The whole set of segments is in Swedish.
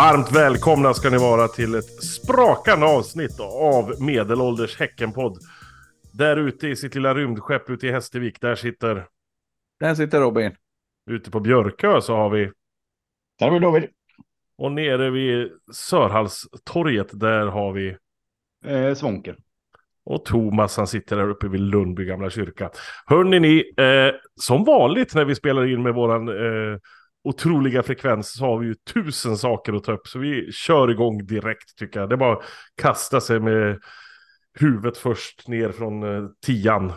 Varmt välkomna ska ni vara till ett sprakande avsnitt av Medelålders Häckenpodd. Där ute i sitt lilla rymdskepp ute i Hästervik, där sitter... Där sitter Robin. Ute på Björkö så har vi... Där har vi David. Och nere vid Sörhallstorget, där har vi... Eh, Svånker. Och Thomas han sitter där uppe vid Lundby gamla kyrka. Hörrni ni, eh, som vanligt när vi spelar in med våran eh, otroliga frekvens så har vi ju tusen saker att ta upp. Så vi kör igång direkt tycker jag. Det är bara att kasta sig med huvudet först ner från eh, tian. Är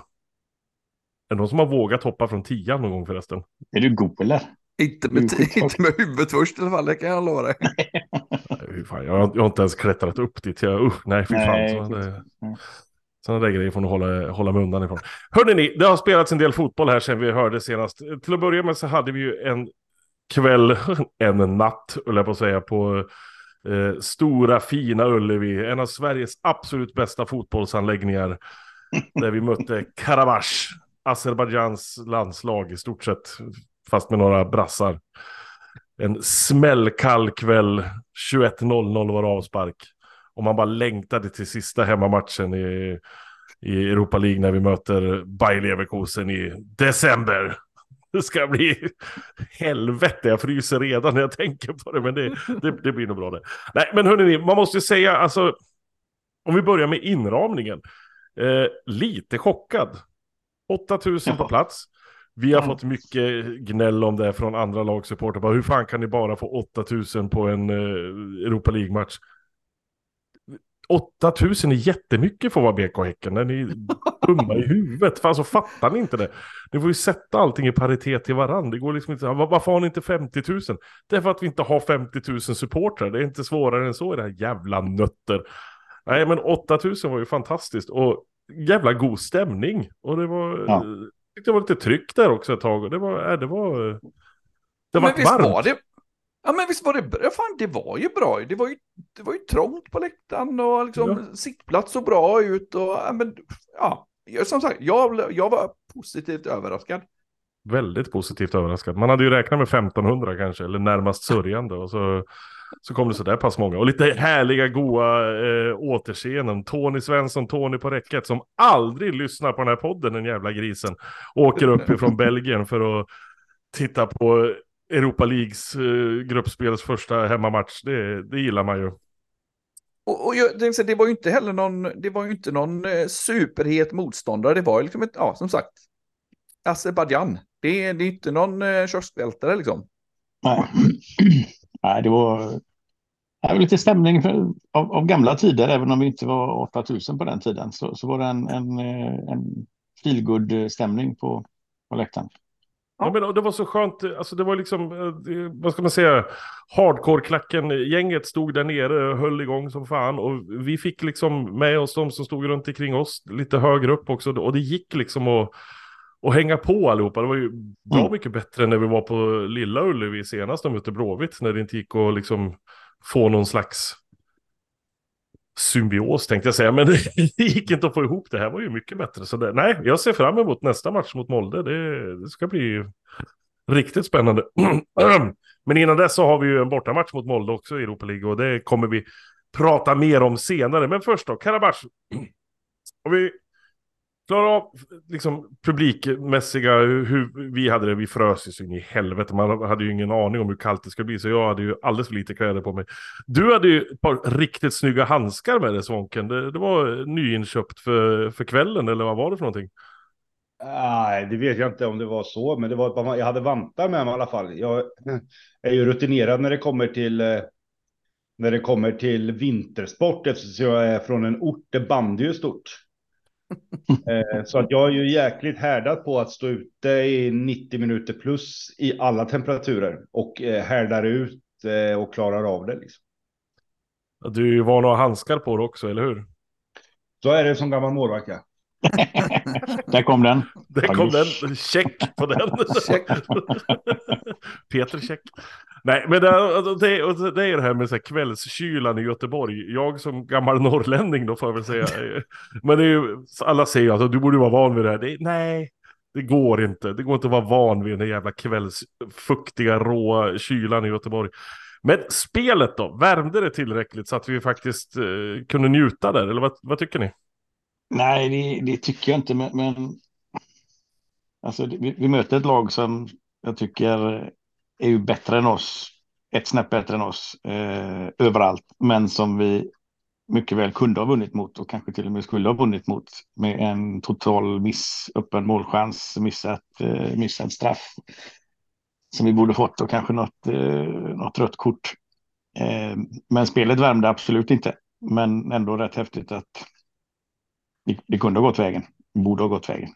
det någon som har vågat hoppa från tian någon gång förresten? Är du god eller? Inte med, inte med huvudet först i alla fall, det kan jag lova dig. Nej, fan, jag, har, jag har inte ens klättrat upp dit. Jag, usch, nej, fy fan. Nej, Så det, nej. sådana där grejer får ni hålla, hålla mig undan ifrån. Hörrni ni, det har spelats en del fotboll här sedan vi hörde senast. Till att börja med så hade vi ju en kväll, en natt, höll jag på att säga, på eh, stora fina Ullevi. En av Sveriges absolut bästa fotbollsanläggningar. där vi mötte Karabach, Azerbajdzjans landslag i stort sett, fast med några brassar. En smällkall kväll, 21.00 var avspark. Och man bara längtade till sista hemmamatchen i, i Europa League när vi möter Bayer Leverkusen i december. Det ska bli helvete, jag fryser redan när jag tänker på det, men det, det, det blir nog bra det. Nej, men hörni, man måste ju säga, alltså, om vi börjar med inramningen. Eh, lite chockad. 8000 på plats. Vi har Mm. fått mycket gnäll om det från andra lagsupportrar. Bara, Hur fan kan ni bara få 8000 på en eh, Europa League-match? 8000 är jättemycket för att vara BK Häcken. När ni är dumma i huvudet. Fan så fattar ni inte det. Ni får ju sätta allting i paritet till varandra. Det går liksom inte. "Ja, Varför har ni inte 50 000? Det är för att vi inte har 50 000 supportrar. Det är inte svårare än så i det här jävla nötter. Nej men 8000 var ju fantastiskt. Och jävla god stämning. Och det var... Ja. Det var lite tryck där också ett tag. Och det var... äh, Det var... Det var men visst varmt. var det... Ja men visst var det bra, fan det var ju bra. Det var ju, det var ju trångt på läktaren och liksom sittplats såg bra ut och ja, men ja. Som sagt, jag, jag var positivt överraskad. Väldigt positivt överraskad. Man hade ju räknat med 1500 kanske, eller närmast sörjande. Och så, så kom det sådär pass många. Och lite härliga, goa eh, återseenden. Tony Svensson, Tony på räcket, som aldrig lyssnar på den här podden, den jävla grisen. Åker upp ifrån Belgien för att titta på Europa Leagues eh, gruppspels första hemmamatch. Det, det gillar man ju. Och, och jag, det var ju inte heller någon, det var ju inte någon eh, superhet motståndare. Det var ju liksom ett, ja som sagt, Azerbajdzjan. Det, det är inte någon eh, kioskvältare liksom. Nej. Nej, det var, det var lite stämning för, av, av gamla tider, även om vi inte var 8000 på den tiden. Så, så var det en, en, eh, en feelgood stämning på, på läktaren. Ja. men och det var så skönt, alltså det var liksom, eh, vad ska man säga, hardcore-klacken, gänget stod där nere och höll igång som fan och vi fick liksom med oss de som stod runt omkring oss lite högre upp också och det gick liksom att, att hänga på allihopa. Det var ju bra Mm. mycket bättre när vi var på Lilla Ullevi senast de mötte Blåvitt, när det inte gick att liksom få någon slags symbios tänkte jag säga, men det gick inte att få ihop det här var ju mycket bättre. Så det, nej, jag ser fram emot nästa match mot Molde. Det, det ska bli riktigt spännande. men innan dess så har vi ju en bortamatch mot Molde också i Europa League och det kommer vi prata mer om senare. Men först då, Karabach. Om vi Klara av liksom publikmässiga, hur, hur vi hade det, vi frös ju så in i helvete. Man hade ju ingen aning om hur kallt det skulle bli, så jag hade ju alldeles för lite kläder på mig. Du hade ju ett par riktigt snygga handskar med dig Svånken. Det, det var nyinköpt för, för kvällen, eller vad var det för någonting? Nej, det vet jag inte om det var så, men det var par, jag hade vantar med mig i alla fall. Jag är ju rutinerad när det kommer till eh, när det kommer till vintersport eftersom jag är från en ort där bandy är stort. Eh, Så att jag är ju jäkligt härdad på att stå ute i 90 minuter plus i alla temperaturer och eh, härdar ut eh, och klarar av det. Liksom. Du är ju van att ha handskar på dig också, eller hur? Så är det som gammal målvakt. ja. Där kom den. Det Ja, kom den, check på den. Check. Peter check. Nej, men det, alltså, det, det är det här med så här kvällskylan i Göteborg. Jag som gammal norrlänning då får jag väl säga. Men det är ju, alla säger att du borde vara van vid det här. Det, nej, det går inte. Det går inte att vara van vid den där jävla kvällsfuktiga, råa kylan i Göteborg. Men spelet då, värmde det tillräckligt så att vi faktiskt eh, kunde njuta där? Eller vad, vad tycker ni? Nej, det, det, tycker jag inte, men, men alltså, vi, vi, möter ett lag som jag tycker är ju bättre än oss, ett snäpp bättre än oss eh, överallt, men som vi mycket väl kunde ha vunnit mot och kanske till och med skulle ha vunnit mot med en total miss, öppen målchans, missat, eh, missat straff som vi borde fått och kanske något, eh, något rött kort. Eh, men spelet värmde absolut inte, men ändå rätt häftigt att det, det kunde ha gått vägen, borde ha gått vägen.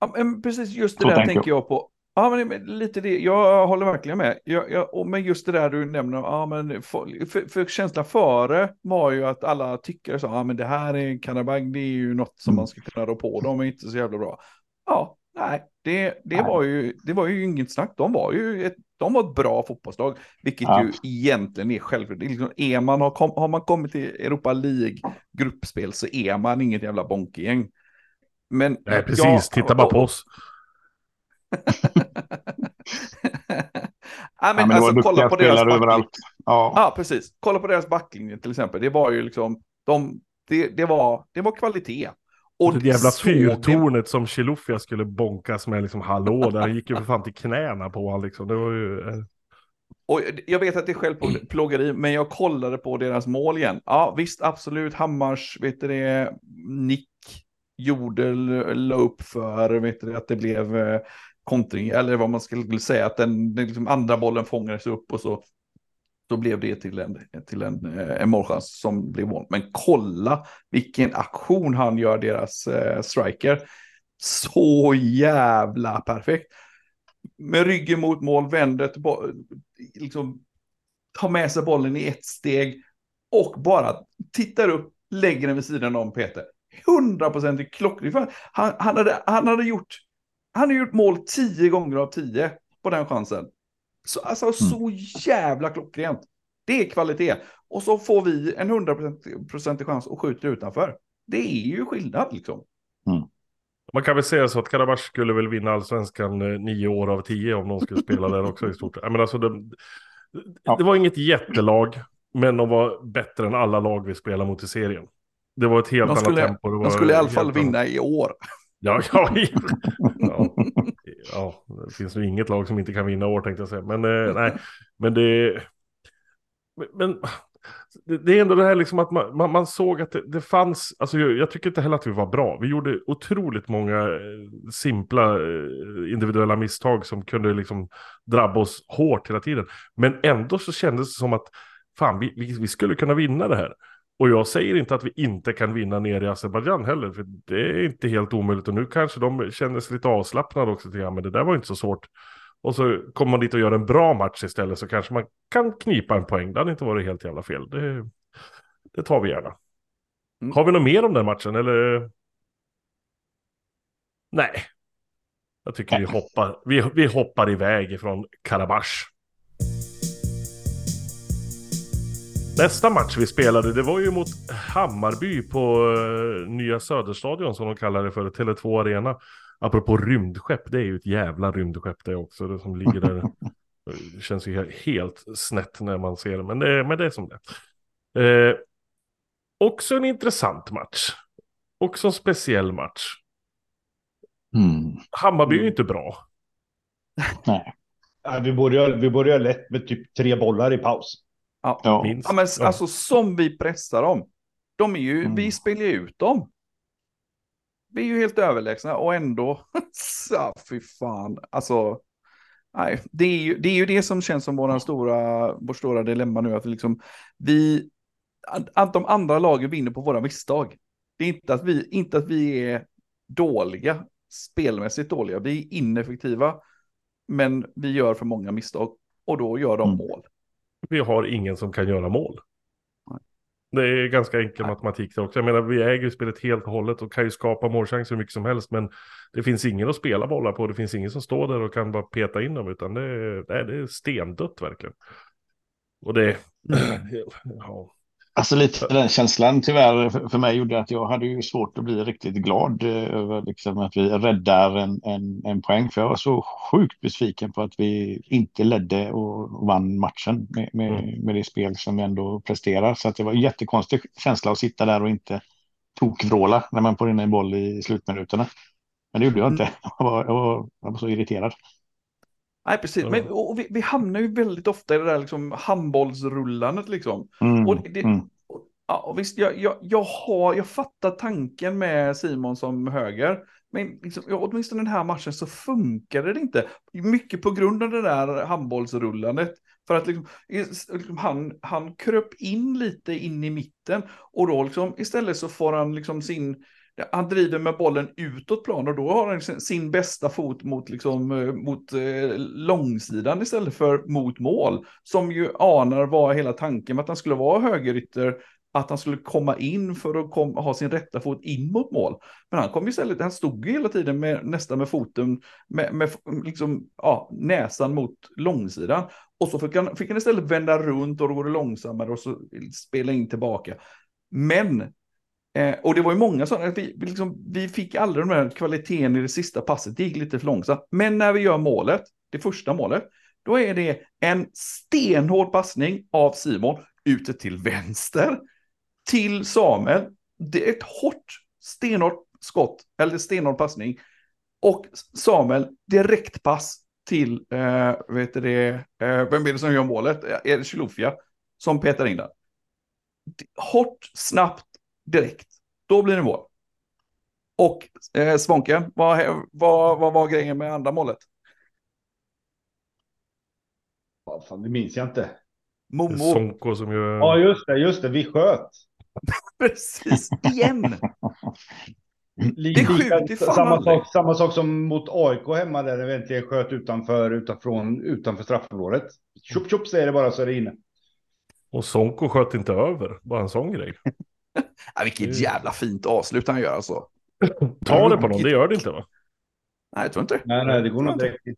Ja, precis just det Så där tänker jag. jag på. Ja, men lite det. Jag håller verkligen med. Jag, jag, men just det där du nämner, ja, men för, för, för känslan före var ju att alla tycker så, ja, men det här är Karabag, det är ju något som mm. man ska kunna rå på, de är inte så jävla bra. Ja, nej, det, det, nej. Var, ju, det var ju inget snack. De var ju ett, de var ett bra fotbollslag, vilket ja. ju egentligen är självklart. Liksom, är man, har, kom, har man kommit till Europa League gruppspel så är man inget jävla bonkegäng. Men, nej, precis, ja, titta bara på oss. ja, men, ja, men alltså, kolla på deras överallt. Ja. ja, precis. Kolla på deras backlinje till exempel. Det var ju liksom, de, det, det, var, det var kvalitet. Och det jävla fyrtornet det... som Chilufya skulle bonkas med liksom hallå, där gick ju för fan till knäna på honom liksom. Det var ju... Eh. Och jag vet att det är självplågeri, men jag kollade på deras mål igen. Ja, visst, absolut, Hammars, vet du det, Nick gjorde, la upp för, vet du det, att det blev eh, kontring, eller vad man skulle säga, att den, den liksom andra bollen fångades upp och så då blev det till en, till en, eh, en målchans som blev mål. Men kolla vilken aktion han gör deras eh, striker. Så jävla perfekt. Med ryggen mot mål, vänder liksom tar med sig bollen i ett steg och bara tittar upp, lägger den vid sidan om Peter. 100% klockring. Han, han, hade, han hade gjort han har gjort mål tio gånger av tio på den chansen. Så, alltså mm. så jävla klockrent. Det är kvalitet. Och så får vi en hundraprocentig chans och skjuter utanför. Det är ju skillnad liksom. Mm. Man kan väl säga så att Karabach skulle väl vinna allsvenskan eh, nio år av tio om de skulle spela där också i stort. Men alltså det, det var inget jättelag, men de var bättre än alla lag vi spelar mot i serien. Det var ett helt de skulle, annat tempo. de skulle i alla fall vinna i år. Ja, ja, ja, ja, det finns nog inget lag som inte kan vinna år tänkte jag säga. Men eh, nej, men det... Men det är ändå det här liksom att man, man, man såg att det, det, fanns, alltså jag, jag, tycker inte heller att vi var bra. Vi gjorde otroligt många eh, simpla eh, individuella misstag som kunde liksom drabba oss hårt hela tiden. Men ändå så kändes det som att fan, vi, vi, vi skulle kunna vinna det här. Och jag säger inte att vi inte kan vinna ner i Azerbajdzjan heller, för det är inte helt omöjligt. Och nu kanske de känner sig lite avslappnade också, till, ja, men det där var inte så svårt. Och så kommer man dit och gör en bra match istället, så kanske man kan knipa en poäng. Det hade inte varit helt jävla fel. Det, det tar vi gärna. Mm. Har vi något mer om den matchen, eller? Nej. Jag tycker vi hoppar, vi, vi hoppar iväg ifrån Karabach. Nästa match vi spelade, det var ju mot Hammarby på uh, Nya Söderstadion som de kallar det för, Tele2 Arena. Apropå rymdskepp, det är ju ett jävla rymdskepp det också, det som ligger där. det känns ju helt snett när man ser det, men det, men det är som det eh, Också en intressant match. Också en speciell match. Mm. Hammarby är ju inte bra. Nej. vi börjar, vi börjar lätt med typ tre bollar i paus. Ja, ja. ja men ja. alltså som vi pressar dem. De är ju, mm. vi spelar ju ut dem. Vi är ju helt överlägsna och ändå, så fy fan, alltså. Nej, det är, ju, det är ju det som känns som våran stora, vår stora dilemma nu, att liksom vi, att de andra lagen vinner på våra misstag. Det är inte att vi, inte att vi är dåliga, spelmässigt dåliga, vi är ineffektiva, men vi gör för många misstag och då gör de mm. mål vi har ingen som kan göra mål. Det är ganska enkel matematik det också. Jag menar, vi äger ju spelet helt och hållet och kan ju skapa målchanser hur mycket som helst. Men det finns ingen att spela bollar på. Det finns ingen som står där och kan bara peta in dem. Utan det är, det är stendött verkligen. Och det... Mm. ja. Alltså lite den känslan tyvärr för, mig gjorde att jag hade ju svårt att bli riktigt glad eh, över liksom att vi räddar en, en, en poäng. För jag var så sjukt besviken på att vi inte ledde och vann matchen med, med, Mm. med det spel som vi ändå presterar. Så att det var en jättekonstig känsla att sitta där och inte tokvråla när man får in en boll i slutminuterna. Men det gjorde jag inte. Jag var, jag var, jag var så irriterad. Nej, precis. Men och vi, vi hamnar ju väldigt ofta i det där liksom handbollsrullandet liksom. Mm, Och det, mm. och- ja, och visst, jag, jag, jag, har, jag fattar tanken med Simon som höger. Men liksom, ja, åtminstone den här matchen så funkade det inte. Mycket på grund av det där handbollsrullandet. För att liksom, liksom, han, han kröp in lite in i mitten. Och då liksom, istället så får han liksom sin... Han driver med bollen utåt plan och då har han sin, bästa fot mot, liksom, eh, mot eh, långsidan istället för mot mål. Som ju anar var hela tanken med att han skulle vara högerytter att han skulle komma in för att kom, ha sin rätta fot in mot mål. Men han kom istället, han stod ju hela tiden med, nästan med foten, med, med liksom, ja, näsan mot långsidan. Och så fick han, fick han istället vända runt och då går det långsammare och så spela in tillbaka. Men, eh, och det var ju många sådana, vi, vi, liksom, vi fick aldrig den här kvaliteten i det sista passet, det gick lite för långsamt. Men när vi gör målet, det första målet, då är det en stenhård passning av Simon ute till vänster till Samuel. Det är ett hårt, stenhårt skott, eller stenhård passning. Och Samuel, direkt pass till, eh, vet du det, eh, vem är det som gör målet? Är det Chilufya som petar in den? Hårt, snabbt, direkt. Då blir det mål. Och eh, Svånke, vad, vad, vad var grejen med andra målet? Vad fan, det minns jag inte. Momo, Sonko som ju... Ja, just det, just det. Vi sköt. precis, igen. Det är sjukt, det är fan samma, aldrig. sak, samma sak som mot AIK hemma där vi äntligen sköt utanför, utanför, utanför straffområdet. Tjopp tjopp säger det bara så är det inne. Och Sonko sköt inte över, bara en sån grej. Ja, vilket jävla fint avslut han gör alltså. Ta det på någon, det gör det inte va? Nej, jag tror inte det. Nej, nej, det går nog direkt in.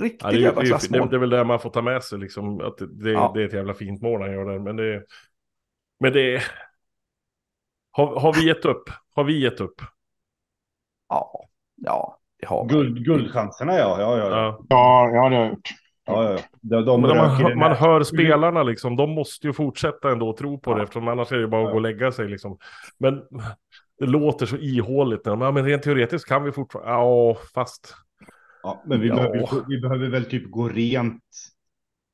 Riktigt Ja, det, är, jävla det, är, det, klassmål. det är väl det man får ta med sig, liksom, att det, det, Ja. det är ett jävla fint mål han gör där. Men det, men det. Har, har vi gett upp? Har vi gett upp? Ja, ja, det har man. Guld, guldchanserna ja. Ja, ja, ja. Ja. Ja, ja, det har jag gjort. Ja, ja. De, de man, man hör spelarna liksom, de måste ju fortsätta ändå tro på det, Ja. eftersom annars är det bara att Ja. gå och lägga sig liksom. Men det låter så ihåligt. när de, Ja, men rent teoretiskt kan vi fortfarande, ja, fast... Ja, men vi, Ja. behöver, vi behöver väl typ gå rent.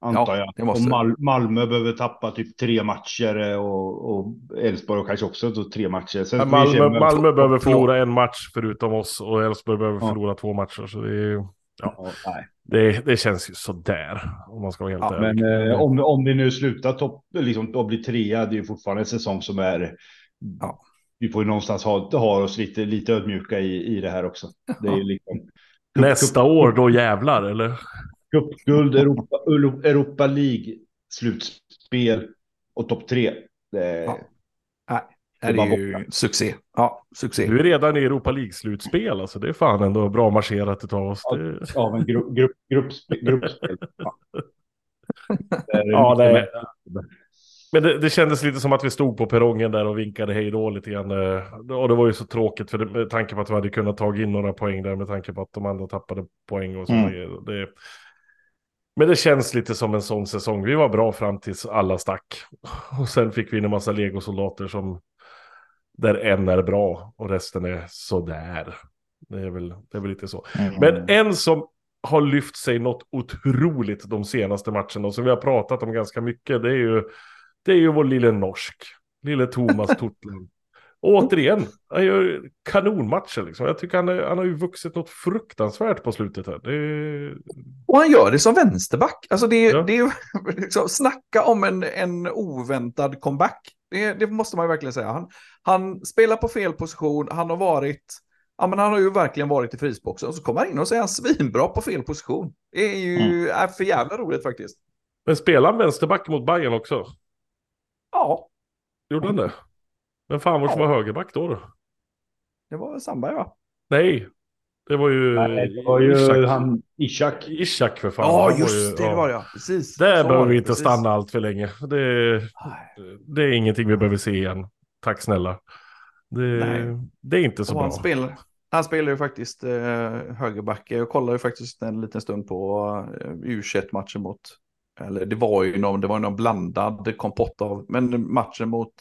Antar Ja, jag. och. Mal Malmö behöver tappa typ tre matcher eh, och, och Elfsborg kanske också då tre matcher. Sen Ja, Malmö, Malmö behöver förlora en match förutom oss och Elfsborg behöver Ja. förlora två matcher. Så det, är, ju- Ja, nej. det, det känns ju sådär, om man ska vara helt Ja, ärlig. men eh, om, om vi nu slutar topp, liksom, och blir trea, det är ju fortfarande en säsong som är... Ja. Vi får ju någonstans ha, ha oss lite, lite ödmjuka i, i det här också. Det är liksom... Nästa år, då jävlar, eller? Cupguld, Europa, Europa League, slutspel och topp tre. Det, Ja. Det Det är bara är ju succé. Ja, succé. Du är redan i Europa League-slutspel, alltså det är fan ändå bra marscherat utav oss. Det... av en grupp, grupp, gruppspel. gruppspel. Ja. Det är Ja, lite- nej. Men det, det kändes lite som att vi stod på perrongen där och vinkade hej då lite grann. eh, Och det var ju så tråkigt för det, med tanke på att vi hade kunnat ta in några poäng där med tanke på att de andra tappade poäng och sådana Mm. Det, men det känns lite som en sån säsong. Vi var bra fram tills alla stack. Och sen fick vi in en massa legosoldater som där en är bra och resten är sådär. Det är väl, det är väl lite så. Mm. Men en som har lyft sig något otroligt de senaste matcherna och som vi har pratat om ganska mycket, det är ju, det är ju vår lille norsk, lille Thomas Totland. Och återigen, han gör kanonmatcher liksom. Jag tycker han, är, han har ju vuxit något fruktansvärt på slutet här. Är... Och han gör det som vänsterback. Alltså det, Ja. det är ju liksom, snacka om en, en oväntad comeback. Det, det måste man ju verkligen säga. Han, han spelar på fel position, han har varit, ja men han har ju verkligen varit i frysboxen. Och så kommer han in och så är han svinbra på fel position. Det är ju är för jävla roligt faktiskt. Men spelar han vänsterback mot Bayern också? Ja, Gjorde han det? Men fan var som var högerback då? då? det var Sandberg va? Nej, Det var ju... Nej, det var ju Ishak. han Ishak. Ishak för fan. Ja, var just ju- det, det var det ja. Precis. Där Så behöver vi det, inte precis. stanna allt för länge. Det, det är ingenting vi behöver se igen. Tack snälla. Det, Nej. det är inte så Och bra. han, spelar, han spelar ju faktiskt eh, högerback. Jag kollade ju faktiskt en liten stund på eh, U21-matchen mot, eller det var ju någon, det var någon blandad kompott av, men matchen mot,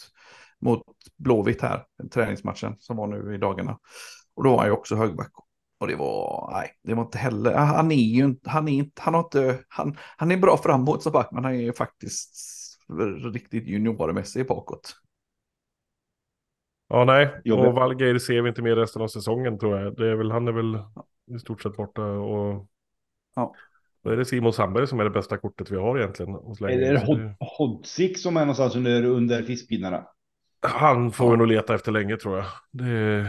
mot Blåvitt här, träningsmatchen som var nu i dagarna. Och då var han ju också högerback. Och det var, nej, det var inte heller, han är ju inte, han är inte, han har inte, han, han är bra framåt som back, men han är ju faktiskt riktigt juniormässig bakåt. Ja, nej. Jobbigt. Och Valgeir ser vi inte mer resten av säsongen tror jag. Det är väl, han är väl i stort sett borta och... Ja. Då är det Simon Sandberg som är det bästa kortet vi har egentligen. Hod- Hodzik som är någonstans under, under fiskpinnarna? Han får vi nog leta efter länge tror jag. Det,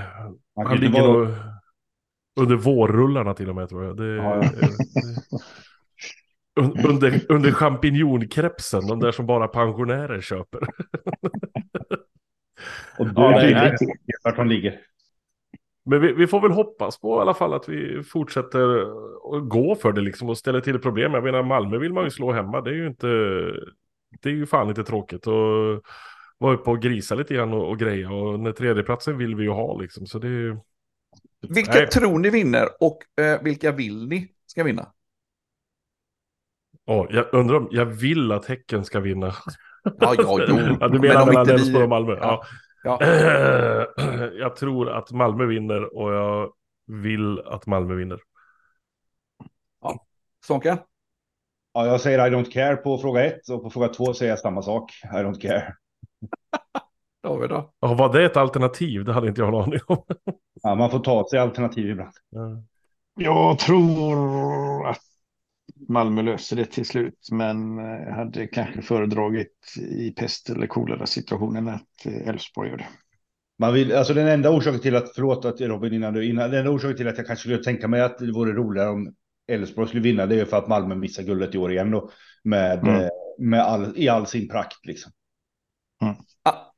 Han, han ligger vara- nog under vårrullarna till och med tror jag. Det, Ja, ja. det- Un- under, under champinjonkrepsen, de där som bara pensionärer köper. Och Ja, nej, nej. vet vart han ligger. Men vi, vi får väl hoppas på i alla fall att vi fortsätter att gå för det liksom och ställa till problem. Jag menar Malmö vill man ju slå hemma. Det är ju inte, det är ju fan inte tråkigt. Och vara uppe och grisa lite grann och, och greja. Och den tredjeplatsen vill vi ju ha liksom. Så det är. Vilka Nej. tror ni vinner och eh, vilka vill ni ska vinna? Ja, jag undrar om, jag vill att Häcken ska vinna. Ja, ja, jo. ja, du Men menar om mellan inte vi- Elfsborg och Malmö? Ja. Ja. Jag tror att Malmö vinner och jag vill att Malmö vinner. Sonken? Ja, jag säger I don't care på fråga ett och på fråga två säger jag samma sak. I don't care. David då? Ja, var det ett alternativ? Det hade inte jag en aning om. Ja, man får ta sig alternativ ibland. Ja. Jag tror att Malmö löser det till slut, men eh, hade kanske föredragit i pest eller kolera situationen att eh, Elfsborg gör det. Man vill, alltså den enda orsaken till att, förlåt att Robin innan du, innan, den enda orsaken till att jag kanske skulle tänka mig att det vore roligare om Elfsborg skulle vinna, det är ju för att Malmö missar guldet i år igen då. Med, Mm. eh, med all, i all sin prakt liksom. Ja,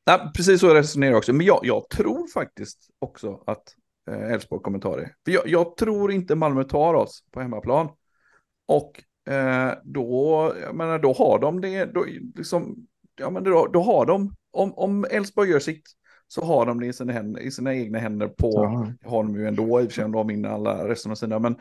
ja, precis så resonerar jag också. Men jag, jag tror faktiskt också att eh, Elfsborg kommer ta det. För jag, jag tror inte Malmö tar oss på hemmaplan. Och eh, då, jag menar, då har de det, då, liksom, ja, men då, då har de, om, om Elfsborg gör sitt, så har de det i sina, händer, i sina egna händer på, har de ju ändå i och för sig om de vinner alla resten av sina, men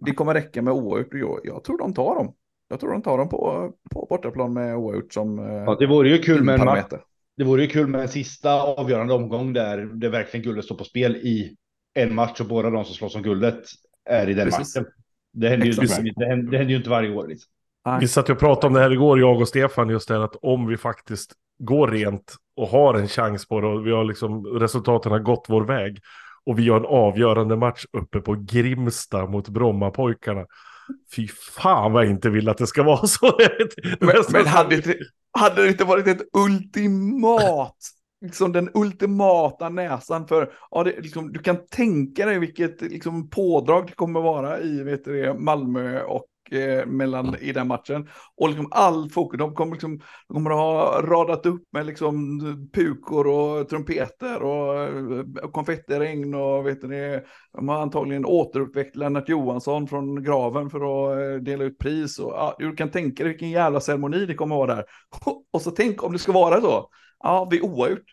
det kommer räcka med oavgjort. Jag, jag tror de tar dem. Jag tror de tar dem på, på bortaplan med oavgjort som eh, Ja, det vore ju kul med en match. Det vore ju kul med en sista avgörande omgång där det verkligen guldet står på spel i en match och båda de som slåss om guldet är i den Precis. matchen. Det händer, ju, det, händer, det händer ju inte varje år. Liksom. Vi satt och pratade om det här igår, jag och Stefan, just det här att om vi faktiskt går rent och har en chans på det och vi har liksom, resultaten har gått vår väg och vi har en avgörande match uppe på Grimsta mot Brommapojkarna. Fy fan vad jag inte vill att det ska vara så. Men, men hade, det, hade det inte varit ett ultimat, liksom den ultimata näsan för, ja, det, liksom, du kan tänka dig vilket liksom, pådrag det kommer vara i vet du, det, Malmö och eh, mellan i den matchen. Och liksom all fokus, de kommer, liksom, de kommer ha radat upp med liksom, pukor och trumpeter och, eh, konfettiregn och vet det, de har antagligen återuppväckt Lennart Johansson från graven för att eh, dela ut pris. Och, ja, du kan tänka dig vilken jävla ceremoni det kommer att vara där. Och så tänk om det ska vara så. Ja, vi oavgjort.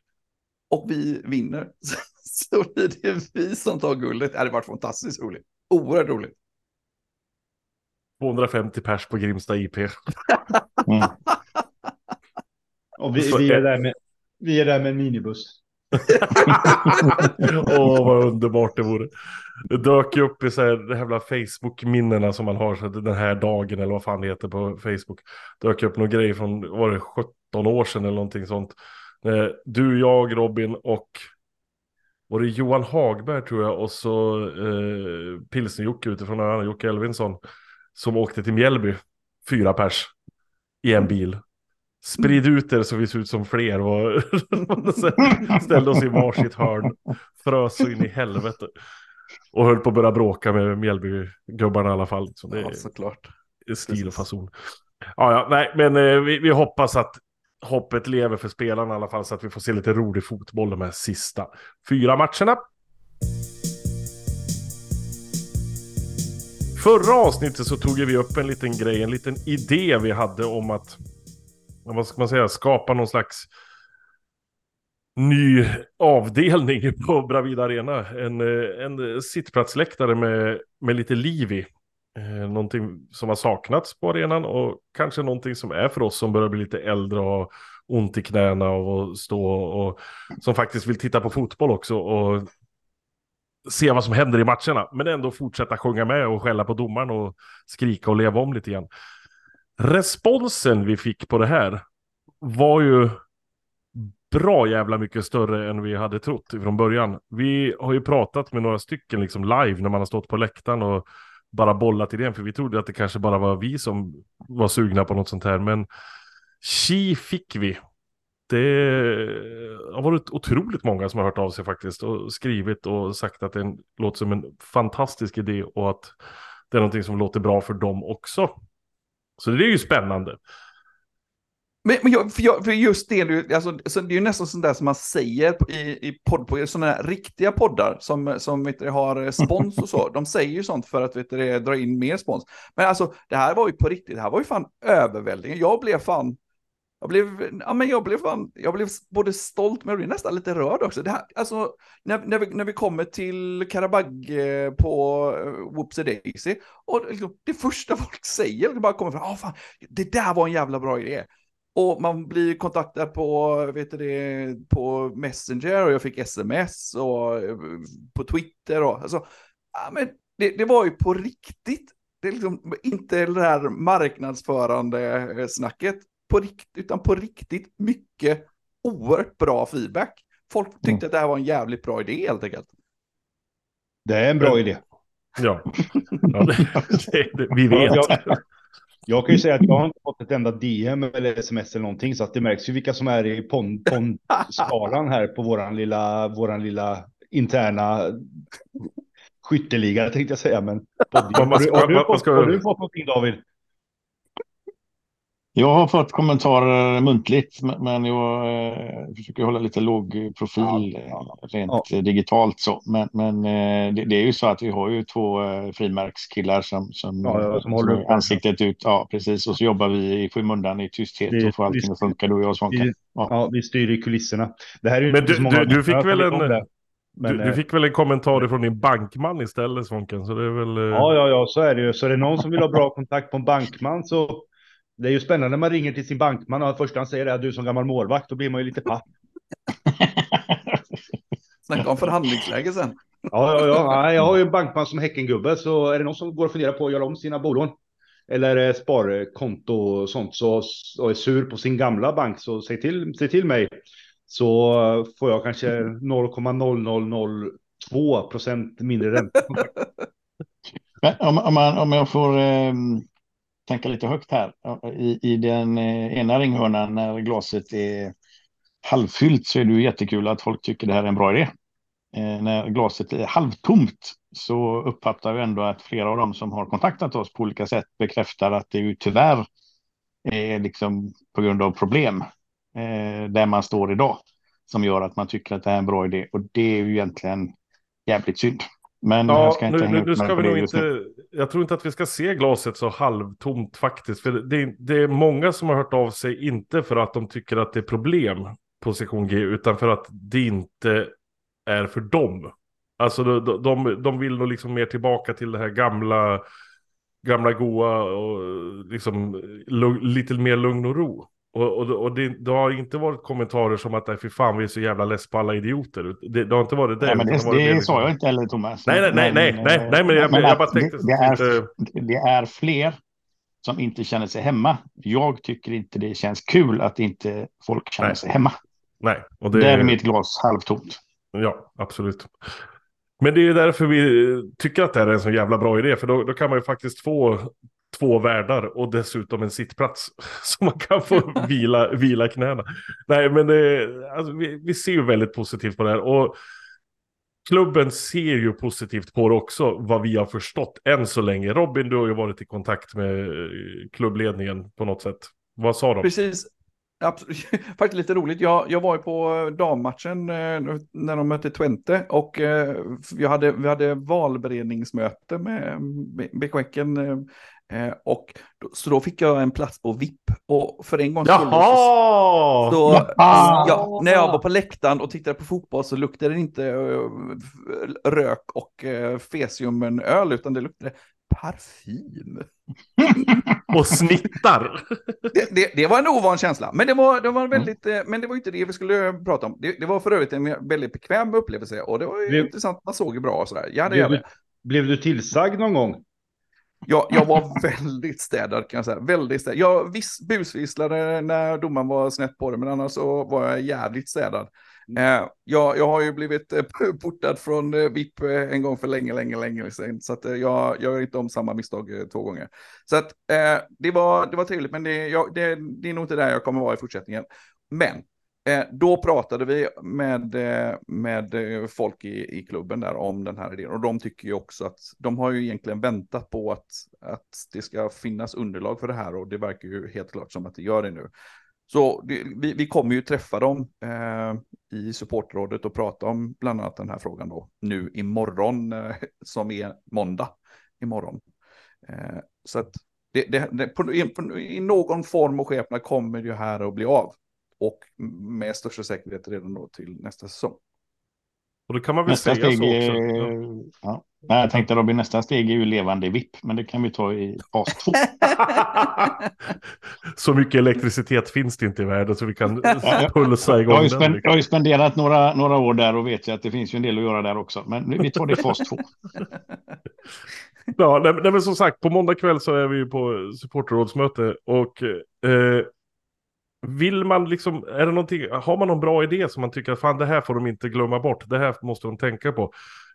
Och vi vinner. Så blir det vi som tar guldet. Det hade varit fantastiskt roligt. Oerhört roligt. 250 pers på Grimsta IP. Mm. Och vi, vi, är är- där med, vi är där med en minibuss. Åh, vad underbart det vore. Det dök ju upp i så här, de jävla Facebook-minnena som man har så den här dagen eller vad fan det heter på Facebook. Dök upp någon grej från, var det 17 år sedan eller någonting sånt. Eh, Du, jag, Robin och var det Johan Hagberg tror jag och så eh, Pilsner-Jocke utifrån öarna, Jocke Elvinsson. Som åkte till Mjällby, fyra pers, i en bil. Sprid ut er så vi ser ut som fler och ställde oss i varsitt hörn. Frös så in i helvete. Och höll på att börja bråka med Mjällby-gubbarna i alla fall. Så det Ja, är såklart. stil och fason. Ja, ja, nej, men eh, vi, vi hoppas att hoppet lever för spelarna i alla fall så att vi får se lite rolig fotboll de här sista fyra matcherna. Förra avsnittet så tog vi upp en liten grej, en liten idé vi hade om att, vad ska man säga, skapa någon slags ny avdelning på Bravida Arena. En, eh, en sittplatsläktare med, med lite liv i. Eh, någonting som har saknats på arenan och kanske någonting som är för oss som börjar bli lite äldre och har ont i knäna av att stå och som faktiskt vill titta på fotboll också och se vad som händer i matcherna. Men ändå fortsätta sjunga med och skälla på domaren och skrika och leva om lite grann. Responsen vi fick på det här var ju bra jävla mycket större än vi hade trott från början. Vi har ju pratat med några stycken liksom live när man har stått på läktaren och bara bollat idén, för vi trodde att det kanske bara var vi som var sugna på något sånt här, men Chi fick vi. Det eh, har varit otroligt många som har hört av sig faktiskt och skrivit och sagt att det låter som en fantastisk idé och att det är någonting som låter bra för dem också. Så det är ju spännande. Men, men jag, för, jag, för, just det, alltså, så det är ju nästan sånt där som man säger i, i podd, sådana här riktiga poddar som, som vet du, har spons och så. De säger ju sånt för att vet du, dra in mer spons. Men alltså, det här var ju på riktigt, det här var ju fan överväldigande. Jag blev fan, jag blev, ja men jag blev fan, jag blev både stolt men jag blev nästan lite rörd också. Det här, alltså, när, när, vi, när vi kommer till Karabag eh, på eh, uh, Whoopsie Daisy, och liksom, det första folk säger, det bara kommer fram, ah, fan, det där var en jävla bra idé. Och man blir kontaktad på, vet du det, på Messenger och jag fick sms och eh, på Twitter och alltså, ja, men det, det var ju på riktigt. Det är liksom inte det här marknadsförande snacket på riktigt, utan på riktigt mycket oerhört bra feedback. Folk tyckte mm. att det här var en jävligt bra idé helt enkelt. Det är en bra idé. Ja, ja det, det, vi vet. Jag kan ju säga att jag har inte fått ett enda DM eller sms eller någonting så att det märks ju vilka som är i pond-skalan här på våran lilla, våran lilla interna skytteliga tänkte jag säga. Men har, du, har, du har du fått någonting David? Jag har fått kommentarer muntligt, men jag eh, försöker hålla lite låg profil ja, ja, rent ja. digitalt. Så. Men, men eh, det, det, är ju så att vi har ju två eh, frimärkskillar som, som, som, som håller upp ansiktet ut. Ja, precis. Och så jobbar vi i skymundan i tysthet det, och får allting att funka, du och jag Svante. Ja. ja, vi styr i kulisserna. Det här är men du, du, du, fick väl en... Men, du, du, fick väl en kommentar från din bankman istället Svonken, så det är väl... Ja, ja, ja, så är det ju. Så är det någon som vill ha bra kontakt på en bankman så det är ju spännande när man ringer till sin bankman och först han säger är du som gammal målvakt, då blir man ju lite papp. Snacka om förhandlingsläge sen. Ja, ja, ja. Jag har ju en bankman som Häckengubbe, så är det någon som går och funderar på att göra om sina bolån eller sparkonto och sånt så, och är sur på sin gamla bank så säg till, säg till mig så får jag kanske 0,0002 procent mindre ränta. om, om, man, om jag får eh, tänka lite högt här. I, i den eh, ena ringhörnan när glaset är halvfyllt så är det ju jättekul att folk tycker det här är en bra idé. Eh, när glaset är halvtomt så uppfattar vi ändå att flera av dem som har kontaktat oss på olika sätt bekräftar att det ju tyvärr är liksom på grund av problem eh, där man står idag som gör att man tycker att det här är en bra idé och det är ju egentligen jävligt synd. Men ja, jag ska inte nu, nu ska vi nog inte, jag tror inte att vi ska se glaset så halvtomt faktiskt. För det, det, är många som har hört av sig, inte för att de tycker att det är problem på sektion G, utan för att det inte är för dem. Alltså de, de, de vill nog liksom mer tillbaka till det här gamla, gamla goa och liksom lite mer lugn och ro. Och, och, och det, det, har inte varit kommentarer som att fy fan vi är så jävla less på alla idioter. Det, det har inte varit det. Nej, men det, det, det sa jag inte heller Thomas. Nej, nej, nej, nej, nej, nej, men jag, men jag bara tänkte. Det, är, det är fler som inte känner sig hemma. Jag tycker inte det känns kul att inte folk känner nej. sig hemma. Nej. Och det... Där är mitt glas halvtomt. Ja, absolut. Men det är därför vi tycker att det här är en så jävla bra idé. För då, då kan man ju faktiskt få två världar och dessutom en sittplats. Så man kan få vila, vila knäna. Nej, men det, alltså, vi, vi ser ju väldigt positivt på det här. Och klubben ser ju positivt på det också, vad vi har förstått än så länge. Robin, du har ju varit i kontakt med eh, klubbledningen på något sätt. Vad sa de? Precis. Absolut. Faktiskt lite roligt. Jag, jag var ju på dammatchen eh, när de mötte Twente och eh, jag hade, vi hade valberedningsmöte med BK Häcken. Eh, och då, så då fick jag en plats på VIP. Och för en gång Jaha! Så, så ja, när jag var på läktaren och tittade på fotboll så luktade det inte rök och fesiumen-öl utan det luktade parfym. och snittar. Det, det, det, var en ovan känsla, men det var, det var väldigt, mm. men det var inte det vi skulle prata om. Det, det var för övrigt en väldigt bekväm upplevelse och det var ju blev, intressant, man såg ju bra och sådär. Ja, det blev, du, blev du tillsagd någon gång? Ja, jag var väldigt städad kan jag säga. Väldigt städad. Jag vis, busvisslade när domaren var snett på det, men annars så var jag jävligt städad. Mm. Eh, jag, jag har ju blivit eh, portad från eh, VIP eh, en gång för länge, länge, länge sedan. Så att, eh, jag gör inte om samma misstag två gånger. Så att det, var, det var trevligt, men det, jag, det, det är nog inte där jag kommer vara i fortsättningen. Men Eh, då pratade vi med, eh, med eh, folk i, i klubben där om den här idén. Och de tycker ju också att de har ju egentligen väntat på att, att det ska finnas underlag för det här. Och det verkar ju helt klart som att det gör det nu. Så det, vi, vi, kommer ju träffa dem eh, i supportrådet och prata om bland annat den här frågan då nu imorgon eh, som är måndag imorgon. Eh, så att det, det, det på, i, på, i, någon form och skepnad kommer det här att bli av och med största säkerhet redan då till nästa säsong. Och det kan man väl nästa säga steg, så också. Ja. ja. Nej, jag tänkte Robin, nästa steg är ju levande VIP, men det kan vi ta i fas två. så mycket elektricitet finns det inte i världen så vi kan pulsa igång jag har ju, spend, jag har ju spenderat några, några år där och vet ju att det finns ju en del att göra där också. Men vi tar det i fas två. ja, nej, men som sagt, på måndag kväll så är vi på supporterrådsmöte och eh, vill man liksom, är det någonting, har man någon bra idé som man tycker att fan det här får de inte glömma bort, det här måste de tänka på.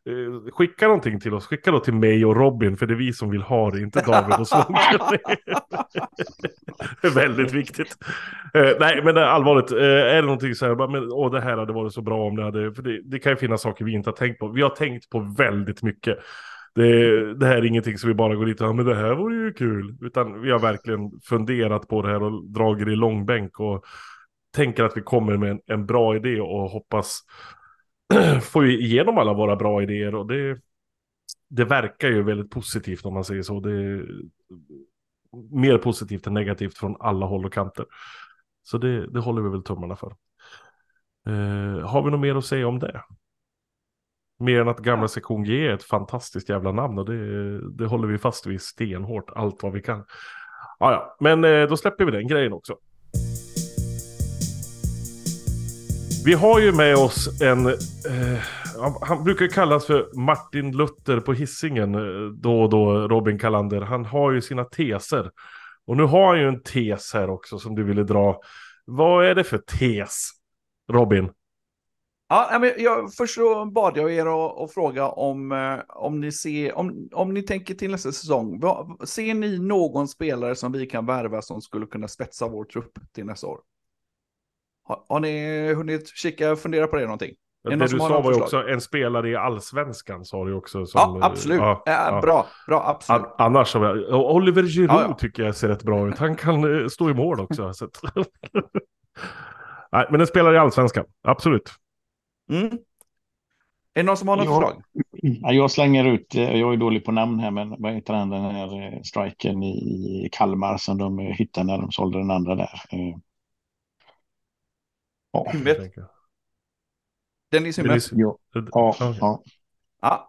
Eh, skicka någonting till oss, skicka då till mig och Robin, för det är vi som vill ha det, inte David och Svante. det är väldigt viktigt. Eh, nej, men allvarligt, eh, är det någonting så här, men, åh, det här hade varit så bra om det hade, för det, det kan ju finnas saker vi inte har tänkt på. Vi har tänkt på väldigt mycket. Det, det, här är ingenting som vi bara går dit och men det här vore ju kul. Utan vi har verkligen funderat på det här och dragit i långbänk och tänker att vi kommer med en, en bra idé och hoppas få igenom alla våra bra idéer. Och det, det verkar ju väldigt positivt om man säger så. Det är mer positivt än negativt från alla håll och kanter. Så det, det håller vi väl tummarna för. Eh, har vi något mer att säga om det? Mer än att gamla sektion G är ett fantastiskt jävla namn och det, det håller vi fast vid stenhårt allt vad vi kan. Ja, ja, men eh, då släpper vi den grejen också. Vi har ju med oss en, eh, han brukar kallas för Martin Luther på hissingen eh, då och då, Robin Kalander. Han har ju sina teser. Och nu har han ju en tes här också som du ville dra. Vad är det för tes, Robin? Ja, men jag, först så bad jag er att, fråga om, eh, om, ni ser, om, om ni tänker till nästa säsong. Ser ni någon spelare som vi kan värva som skulle kunna spetsa vår trupp till nästa år? Har, har ni hunnit kika fundera på det någonting? Det du sa var ju också en spelare i allsvenskan sa du också. Som, ja, absolut. Ja, ja. Bra, bra, absolut. annars, Oliver Giroud tycker jag ser rätt bra ut. Han kan eh, stå i mål också. Nej, men en spelare i allsvenskan, absolut. Mm. Är det någon som har något jag, förslag? Jag slänger ut, eh, jag är dålig på namn här, men vad heter den, den här eh, striken i Kalmar som de hittade när de sålde den andra där? Ja. Vet. Dennis Hymmet? Ja. Ja, ja. ja.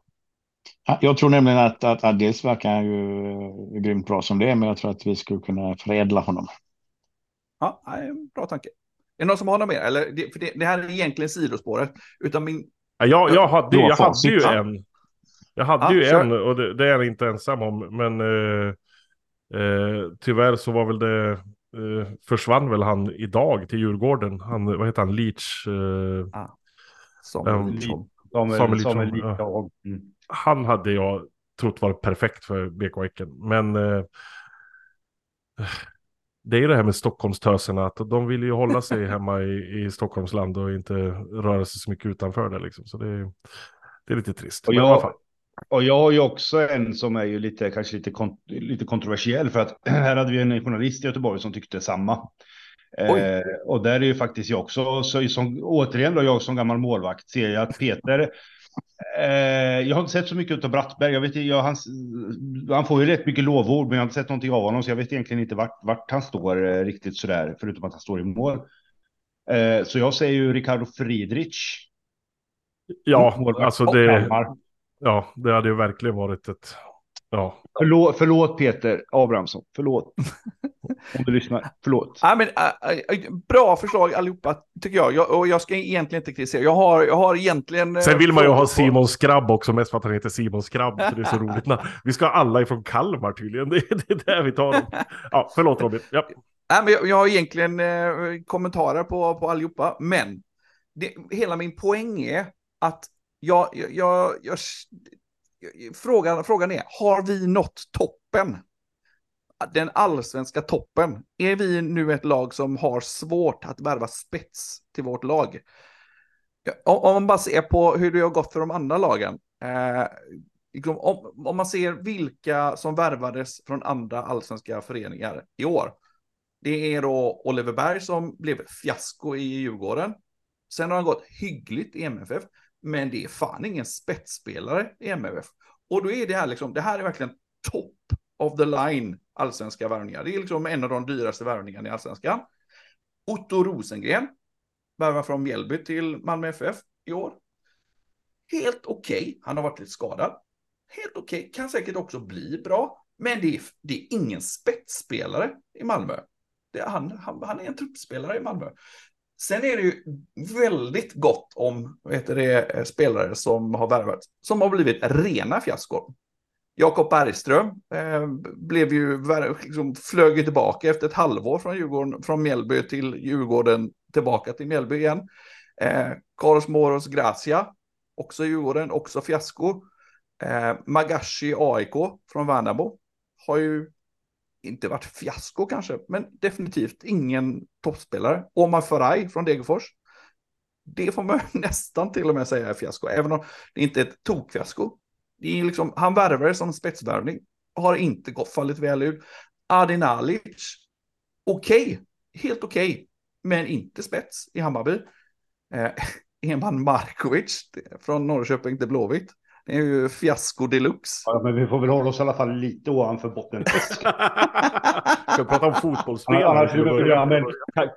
Jag tror nämligen att, att, att dels verkar han ju grymt bra som det är, men jag tror att vi skulle kunna förädla honom. Ja, bra tanke. Är det någon som har något mer? Eller, det, för det, det här är egentligen sidospåret. Utan min... Ja, jag, jag hade, jag hade ju en. Jag hade ja, ju en och det, det, är jag inte ensam om. Men eh, eh, tyvärr så var väl det eh, försvann väl han idag till Djurgården. Han, vad heter han, Leach? Eh, ah, Samuel, Samuel, Samuel, ja. mm. Han hade jag trott var perfekt för BK Häcken. Men eh, det är ju det här med Stockholmstöserna, att de vill ju hålla sig hemma i, i Stockholmsland och inte röra sig så mycket utanför det liksom. Så det är, det är lite trist. Och jag, och jag har ju också en som är ju lite, kanske lite, kont lite kontroversiell för att här hade vi en journalist i Göteborg som tyckte samma. Eh, och där är ju faktiskt jag också, så, som, återigen då jag som gammal målvakt ser jag att Peter jag har inte sett så mycket av Brattberg. Jag vet, jag, han, han får ju rätt mycket lovord, men jag har inte sett någonting av honom, så jag vet egentligen inte vart, vart han står eh, riktigt sådär, förutom att han står i mål. Eh, så jag säger ju Ricardo Friedrich. Ja, alltså det, ja, det hade ju verkligen varit ett... Ja, Förlåt, förlåt Peter Abrahamsson, förlåt. Om du lyssnar, förlåt. Ja, men, äh, äh, bra förslag allihopa, tycker jag. jag. Och jag ska egentligen inte kritisera. Jag har, jag har egentligen... eh, Sen vill man ju ha Simon Skrabb också, mest för att han heter Simon Skrabb, så det är så roligt. Vi ska ha alla ifrån Kalmar tydligen, det är, det är där vi tar dem. Ja, förlåt Robin. Ja. Nej, men jag, jag har egentligen eh, kommentarer på, på allihopa, men det, hela min poäng är att jag, jag, jag, jag, frågan, frågan är, har vi nått toppen? Den allsvenska toppen. Är vi nu ett lag som har svårt att värva spets till vårt lag? Om, man bara ser på hur det har gått för de andra lagen. Eh, liksom, om, om man ser vilka som värvades från andra allsvenska föreningar i år. Det är då Oliver Berg som blev fiasko i Djurgården. Sen har han gått hyggligt i MFF, men det är fan ingen spetsspelare i MFF. Och då är det här liksom, det här är verkligen top of the line allsvenska värvningar. Det är liksom en av de dyraste värvningarna i allsvenskan. Otto Rosengren, värvar från Mjällby till Malmö FF i år. Helt okej, han har varit lite skadad. Helt okej, kan säkert också bli bra, men det är, det är ingen spetsspelare i Malmö. Det är han, han, han är en truppspelare i Malmö. Sen är det ju väldigt gott om vet du det, eh, spelare som har värvats, som har blivit rena fiaskon. Jakob Bergström eh, blev ju, liksom, flög ju tillbaka efter ett halvår från, Djurgården, från Mjällby till Djurgården, tillbaka till Mjällby igen. Eh, Carlos Moros Gracia, också Djurgården, också fiasko. Eh, Magashi AIK från Värnamo har ju inte varit fiasko kanske, men definitivt ingen toppspelare. Omar Faraj från Degerfors. Det får man nästan till och med säga är fiasko, även om det inte är ett tokfiasko. Det är liksom, han värvade som spetsvärvning, har inte gått, fallit väl ut. Adin Alic, okej, helt okej, men inte spets i Hammarby. Eh, Eman Markovic från Norrköping till Blåvitt. Det är ju fiasko deluxe. Ja, men vi får väl hålla oss i alla fall lite ovanför botten. Ska vi prata om? Annars blir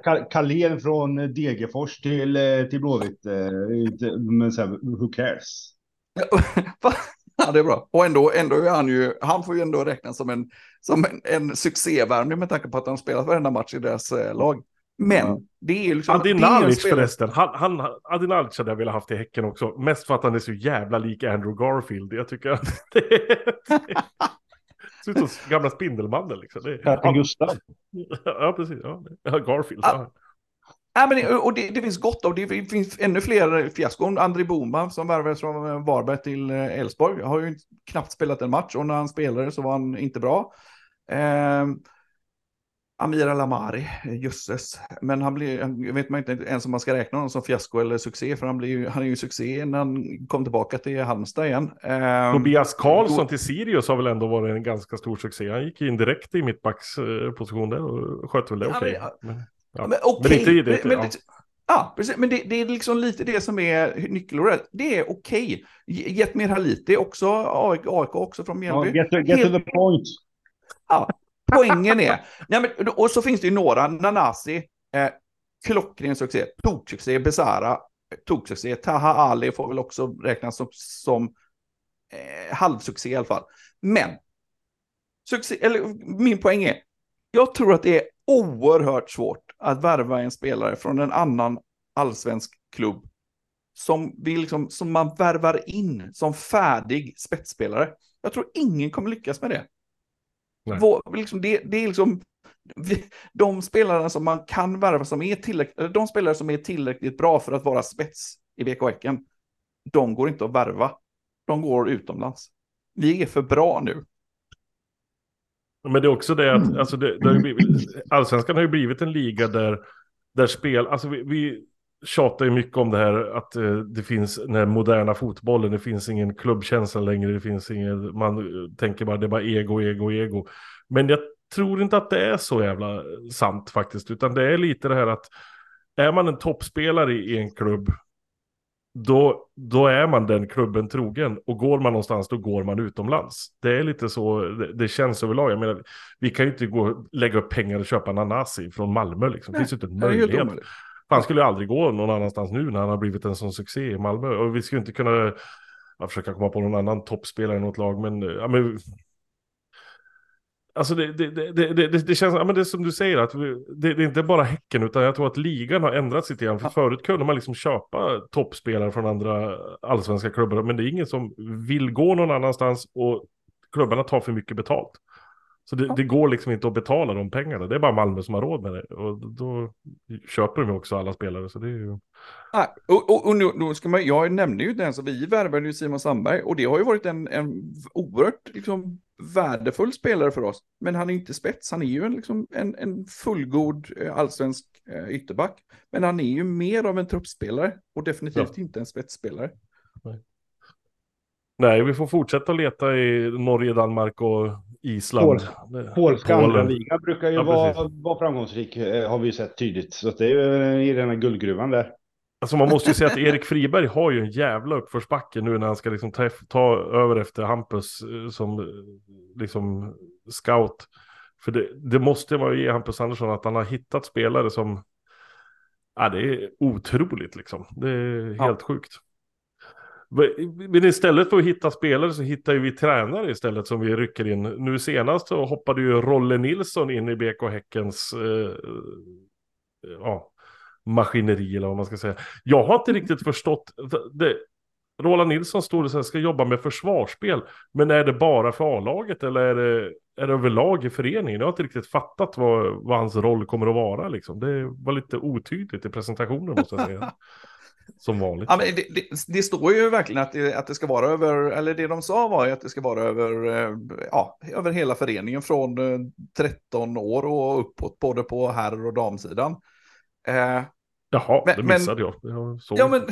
Ka- Carlén från Degerfors till, eh, till Blåvitt. eh, Men så här, who cares? ja, det är bra. Och ändå, ändå är han ju, han får ju ändå räknas som en, som en, en succévärvning med tanke på att han spelat varenda match i deras eh, lag. Men Ja. det är ju liksom... är Adinalic spelare- förresten, han, han, Adinalic hade jag velat haft i Häcken också. Mest för att han är så jävla lik Andrew Garfield. Jag tycker att det ser ut som gamla Spindelmannen liksom. Det, Katten Gustav. ja, precis. Ja, Garfield. Ja. Ja, men det, och det, det finns gott av det. Finns ännu fler fiaskon. André Boman som värvades från Varberg till eh, Elfsborg har ju knappt spelat en match och när han spelade så var han inte bra. Eh, Amir Alamari, jösses. Men han blir, jag vet man inte ens om man ska räkna honom som fiasko eller succé, för han, blir, ju- han är ju succé när han kom tillbaka till Halmstad igen. Eh, Tobias Karlsson till Sirius har väl ändå varit en ganska stor succé. Han gick in direkt i mittbacks eh, position där och sköt väl det Ja, okej. men- Men- Ja, Ja. men okej. Men inte ja. ja, precis. Men det, det är liksom lite det som är nyckelordet. Det är okej. Okay. Jetmir Haliti också, AIK, också från Ja, Mjällby. get, to, get to Helt- the point. Ja, poängen är, nej men, och så finns det ju några, Nanasi, eh, klockren succé, toksuccé, Besara, eh, toksuccé, Taha Ali får väl också räknas som, som eh, halvsuccé i alla fall. Men, succé, eller min poäng är, jag tror att det är oerhört svårt att värva en spelare från en annan allsvensk klubb som, vi liksom, som man värvar in som färdig spetsspelare. Jag tror ingen kommer lyckas med det. Vår, liksom, det, det är liksom vi- de spelarna som man kan värva som är tillräckligt, de spelare som är tillräckligt bra för att vara spets i BK Häcken, de går inte att värva. De går utomlands. Vi är för bra nu. Men det är också det att alltså det, det har blivit, allsvenskan har ju blivit en liga där, där spel, alltså vi, vi tjatar ju mycket om det här att eh, det finns den här moderna fotbollen, det finns ingen klubbkänsla längre, det finns ingen, man eh, tänker bara det är bara ego, ego, ego. Men jag tror inte att det är så jävla sant faktiskt, utan det är lite det här att är man en toppspelare i en klubb, då, då är man den klubben trogen. Och går man någonstans, då går man utomlands. Det är lite så det, det känns överlag. Jag menar, vi kan ju inte gå lägga upp pengar och köpa Nanasi från Malmö. Liksom. Det finns ju inte en möjlighet. Han skulle ju aldrig gå någon annanstans nu när han har blivit en sån succé i Malmö. Och vi skulle inte kunna jag försöker komma på någon annan toppspelare i något lag, men, ja, men Alltså det, det, det, det, känns, ja, men det är som du säger, att det, är inte bara Häcken, utan jag tror att ligan har ändrats lite grann. För förut kunde man liksom köpa toppspelare från andra allsvenska klubbar, men det är ingen som vill gå någon annanstans och klubbarna tar för mycket betalt. Så det, det, går liksom inte att betala de pengarna. Det är bara Malmö som har råd med det. Och då köper de också alla spelare. Så det är ju... Nej, och, och, och nu, nu, ska man, jag nämnde ju den, så vi värvade ju Simon Sandberg. Och det har ju varit en, en oerhört liksom, värdefull spelare för oss. Men han är inte spets, han är ju en, liksom, en, en fullgod eh, allsvensk eh, ytterback. Men han är ju mer av en truppspelare och definitivt ja. inte en spetsspelare. Nej. Nej, vi får fortsätta leta i Norge, Danmark och Island. Polska andra liga brukar ju ja, vara, vara framgångsrik, eh, har vi sett tydligt. Så det är ju i den här guldgruvan där. Alltså man måste ju säga att Erik Friberg har ju en jävla uppförsbacke nu när han ska liksom ta, ta över efter Hampus eh, som eh, liksom scout. För det, det måste man ju ge Hampus Andersson att han har hittat spelare som, ja det är otroligt liksom. Det är helt ja. sjukt. Men istället för att hitta spelare så hittar vi tränare istället som vi rycker in. Nu senast så hoppade ju Rolle Nilsson in i BK Häckens eh, eh, ja, maskineri eller vad man ska säga. Jag har inte riktigt förstått. Det, Roland Nilsson stod och ska jobba med försvarsspel. Men är det bara för A-laget eller är det, är det överlag i föreningen? Jag har inte riktigt fattat vad, vad hans roll kommer att vara. Liksom. Det var lite otydligt i presentationen måste jag säga. Som vanligt. Ja, men det, det, det, står ju verkligen att det, att det ska vara över, eller det de sa var ju att det ska vara över, eh, ja, över hela föreningen från 13 eh, år och uppåt, både på herr och damsidan. Eh, Jaha, men, det missade men, jag. jag ja, men,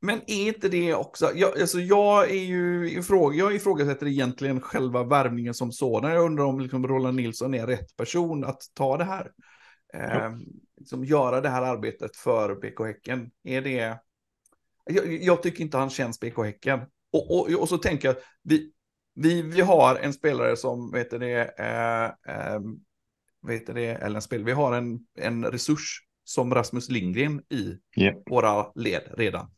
men är inte det också, jag, alltså jag är ju ifråg, jag ifrågasätter egentligen själva värvningen som sådan. Jag undrar om liksom Roland Nilsson är rätt person att ta det här. Eh, liksom göra det här arbetet för BK Häcken. Är det... Jag, jag tycker inte han känns BK Häcken. Och, och, och så tänker jag, vi, vi, vi har en spelare som, vet det, eh, eh, vet det, eller en spel, vi har en, en resurs som Rasmus Lindgren i yeah. våra led redan.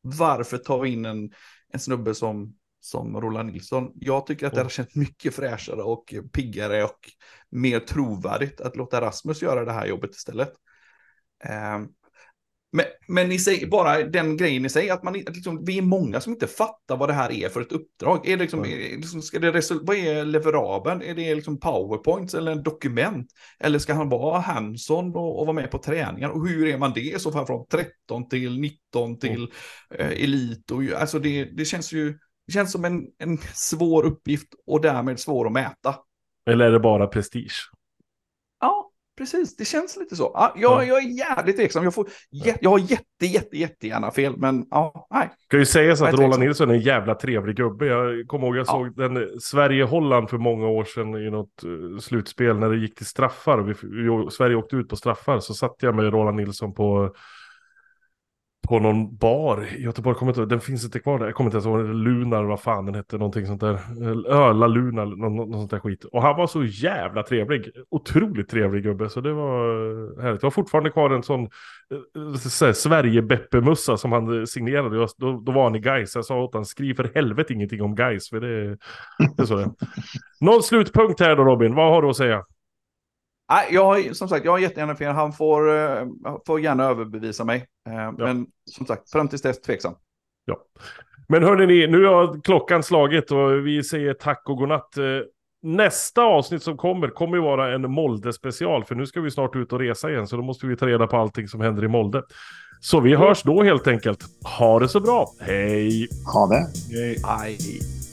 Varför tar vi in en, en snubbe som som Roland Nilsson. Jag tycker att det har känts mycket fräschare och piggare och mer trovärdigt att låta Rasmus göra det här jobbet istället. Ehm, men, men i sig, bara den grejen i sig, att man, liksom, vi är många som inte fattar vad det här är för ett uppdrag. Är det liksom, mm. är, liksom, ska det vad är leverabeln? Är det liksom powerpoints eller en dokument? Eller ska han vara hands-on och, och, vara med på träningar? Och hur är man det så fall från 13 till 19 till mm. eh, elit? Och, alltså det, det känns ju det känns som en, en svår uppgift och därmed svår att mäta. Eller är det bara prestige? Ja, precis. Det känns lite så. Ja, jag, ja. jag är jävligt tveksam. Jag, får, ja. jag har jätte, jätte, jättegärna fel, men ja, nej. Kan ju säga så att Roland Nilsson är en jävla trevlig gubbe. Jag kommer ihåg, jag såg ja. den Sverige-Holland för många år sedan i något uh, slutspel när det gick till straffar. Vi, Sverige åkte ut på straffar, så satt jag med Roland Nilsson på på någon bar i Göteborg, kommer inte, den finns inte kvar där, jag kommer inte ens ihåg, Lunar, vad fan den hette, någonting sånt där. Öla Luna, något, något sånt där skit. Och han var så jävla trevlig, otroligt trevlig gubbe, så det var eh, härligt. Jag har fortfarande kvar en sån eh, så Sverige-Beppe-mussa som han eh, signerade, då, då var han i Gais. Jag sa åt honom, skriv för helvete ingenting om Gais, för det, det är så det Någon slutpunkt här då Robin, vad har du att säga? Nej, jag har, som sagt, jag har jättegärna fel. Han får, uh, får gärna överbevisa mig. Ja. Men som sagt, fram tills dess tveksam. Ja. Men hörni, nu har klockan slagit och vi säger tack och godnatt. Uh, nästa avsnitt som kommer kommer ju vara en Molde-special, för nu ska vi snart ut och resa igen, så då måste vi ta reda på allting som händer i Molde. Så vi hörs då helt enkelt. Ha det så bra. Hej! Ha det! Hej! Hej.